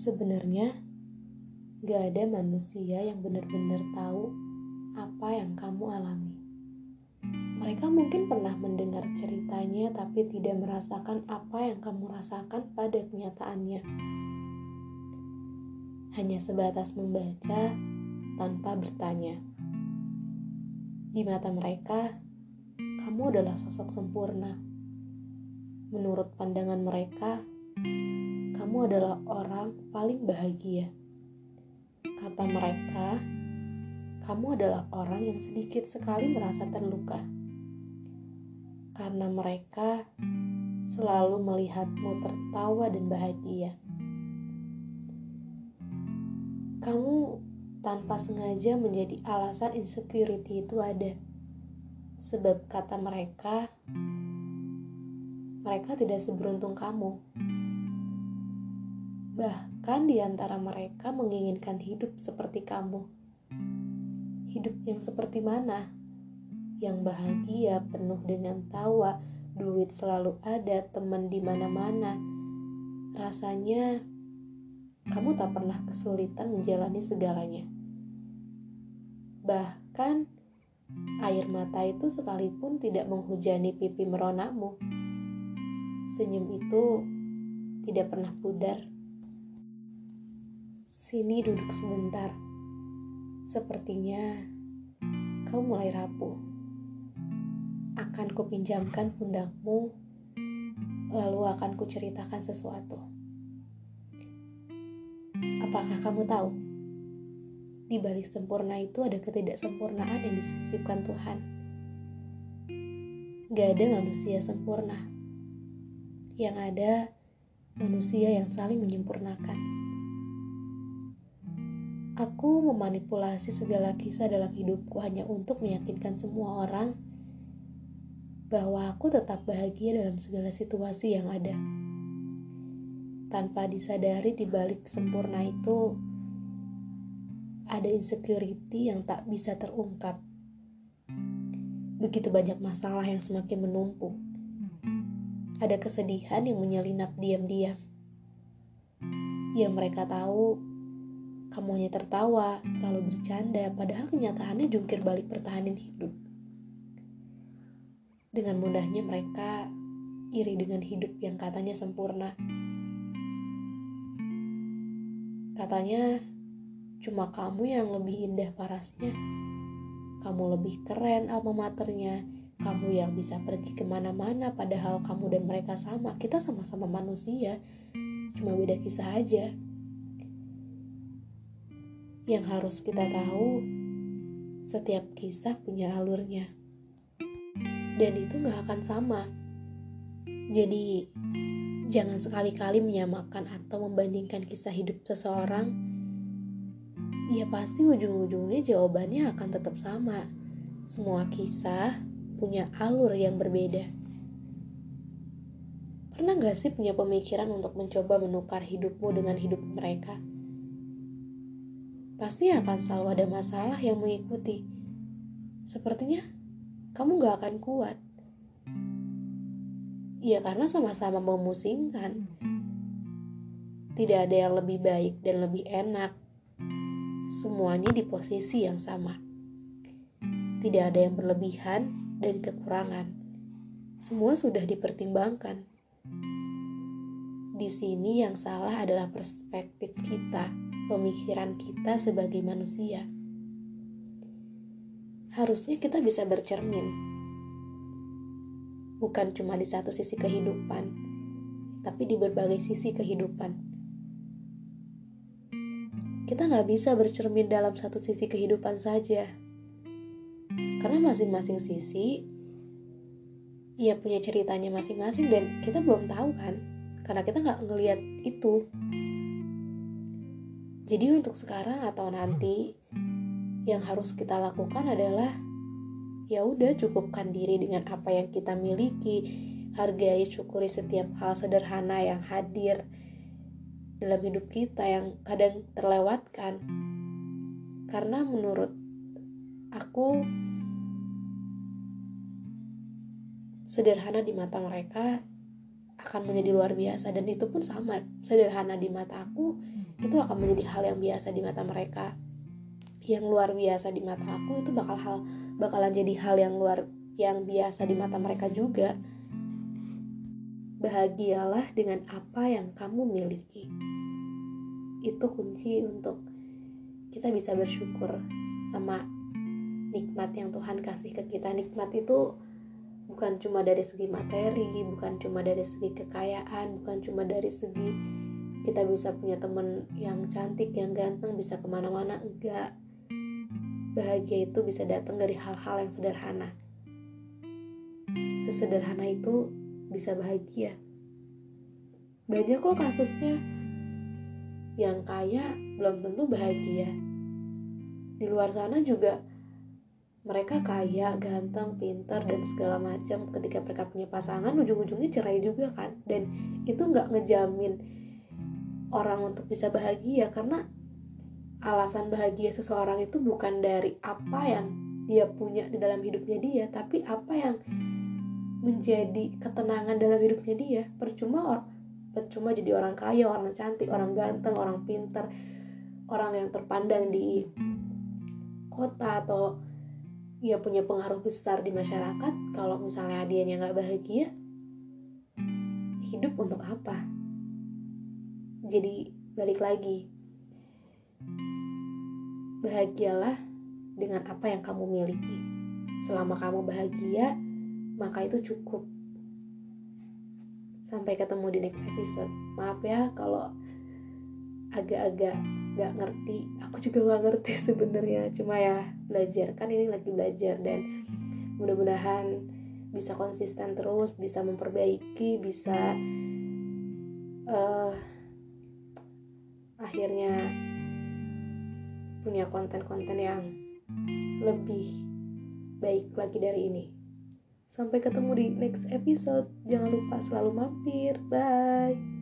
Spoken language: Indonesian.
Sebenarnya, gak ada manusia yang benar-benar tahu apa yang kamu alami. Mereka mungkin pernah mendengar ceritanya, tapi tidak merasakan apa yang kamu rasakan pada kenyataannya. Hanya sebatas membaca tanpa bertanya. Di mata mereka, kamu adalah sosok sempurna. Menurut pandangan mereka, kamu adalah orang paling bahagia. Kata mereka, kamu adalah orang yang sedikit sekali merasa terluka. Karena mereka selalu melihatmu tertawa dan bahagia. Kamu tanpa sengaja menjadi alasan insecurity itu ada. Sebab kata mereka, mereka tidak seberuntung kamu. Bahkan di antara mereka menginginkan hidup seperti kamu. Hidup yang seperti mana? Yang bahagia, penuh dengan tawa, duit selalu ada, teman di mana-mana. Rasanya kamu tak pernah kesulitan menjalani segalanya. Bahkan air mata itu sekalipun tidak menghujani pipi meronamu. Senyum itu tidak pernah pudar. Sini duduk sebentar. Sepertinya kau mulai rapuh. Akan kupinjamkan pundakmu, lalu akan kuceritakan sesuatu. Apakah kamu tahu? Di balik sempurna itu ada ketidaksempurnaan yang disisipkan Tuhan. Gak ada manusia sempurna. Yang ada manusia yang saling menyempurnakan. Aku memanipulasi segala kisah dalam hidupku hanya untuk meyakinkan semua orang bahwa aku tetap bahagia dalam segala situasi yang ada. Tanpa disadari di balik sempurna itu ada insecurity yang tak bisa terungkap. Begitu banyak masalah yang semakin menumpuk. Ada kesedihan yang menyelinap diam-diam. Yang mereka tahu kamu hanya tertawa, selalu bercanda, padahal kenyataannya jungkir balik pertahanan hidup. Dengan mudahnya mereka iri dengan hidup yang katanya sempurna. Katanya cuma kamu yang lebih indah parasnya. Kamu lebih keren alma maternya. Kamu yang bisa pergi ke mana-mana padahal kamu dan mereka sama. Kita sama-sama manusia. Cuma beda kisah aja yang harus kita tahu, setiap kisah punya alurnya. Dan itu gak akan sama. Jadi, jangan sekali-kali menyamakan atau membandingkan kisah hidup seseorang. Ya pasti ujung-ujungnya jawabannya akan tetap sama. Semua kisah punya alur yang berbeda. Pernah gak sih punya pemikiran untuk mencoba menukar hidupmu dengan hidup mereka? Pasti akan selalu ada masalah yang mengikuti. Sepertinya kamu gak akan kuat. Ya karena sama-sama memusingkan. Tidak ada yang lebih baik dan lebih enak. Semuanya di posisi yang sama. Tidak ada yang berlebihan dan kekurangan. Semua sudah dipertimbangkan. Di sini yang salah adalah perspektif kita pemikiran kita sebagai manusia. Harusnya kita bisa bercermin, bukan cuma di satu sisi kehidupan, tapi di berbagai sisi kehidupan. Kita nggak bisa bercermin dalam satu sisi kehidupan saja, karena masing-masing sisi ya punya ceritanya masing-masing dan kita belum tahu kan, karena kita nggak ngelihat itu jadi untuk sekarang atau nanti yang harus kita lakukan adalah ya udah cukupkan diri dengan apa yang kita miliki, hargai syukuri setiap hal sederhana yang hadir dalam hidup kita yang kadang terlewatkan. Karena menurut aku sederhana di mata mereka akan menjadi luar biasa dan itu pun sama sederhana di mata aku itu akan menjadi hal yang biasa di mata mereka. Yang luar biasa di mata aku itu bakal hal bakalan jadi hal yang luar yang biasa di mata mereka juga. Bahagialah dengan apa yang kamu miliki. Itu kunci untuk kita bisa bersyukur sama nikmat yang Tuhan kasih ke kita. Nikmat itu bukan cuma dari segi materi bukan cuma dari segi kekayaan bukan cuma dari segi kita bisa punya temen yang cantik yang ganteng bisa ke mana-mana. Enggak. Bahagia itu bisa datang dari hal-hal yang sederhana. Sesederhana itu bisa bahagia. Banyak kok kasusnya. Yang kaya belum tentu bahagia. Di luar sana juga mereka kaya, ganteng, pintar dan segala macam. Ketika mereka punya pasangan, ujung-ujungnya cerai juga kan. Dan itu nggak ngejamin orang untuk bisa bahagia karena alasan bahagia seseorang itu bukan dari apa yang dia punya di dalam hidupnya dia, tapi apa yang menjadi ketenangan dalam hidupnya dia. Percuma or, percuma jadi orang kaya, orang cantik, orang ganteng, orang pintar, orang yang terpandang di kota atau ia punya pengaruh besar di masyarakat kalau misalnya hadiahnya nggak bahagia hidup untuk apa jadi balik lagi. Bahagialah dengan apa yang kamu miliki. Selama kamu bahagia maka itu cukup. Sampai ketemu di next episode. Maaf ya kalau agak-agak nggak ngerti. Aku juga nggak ngerti sebenarnya. Cuma ya belajar. Kan ini lagi belajar dan mudah-mudahan bisa konsisten terus bisa memperbaiki bisa uh, akhirnya punya konten-konten yang lebih baik lagi dari ini. Sampai ketemu di next episode. Jangan lupa selalu mampir. Bye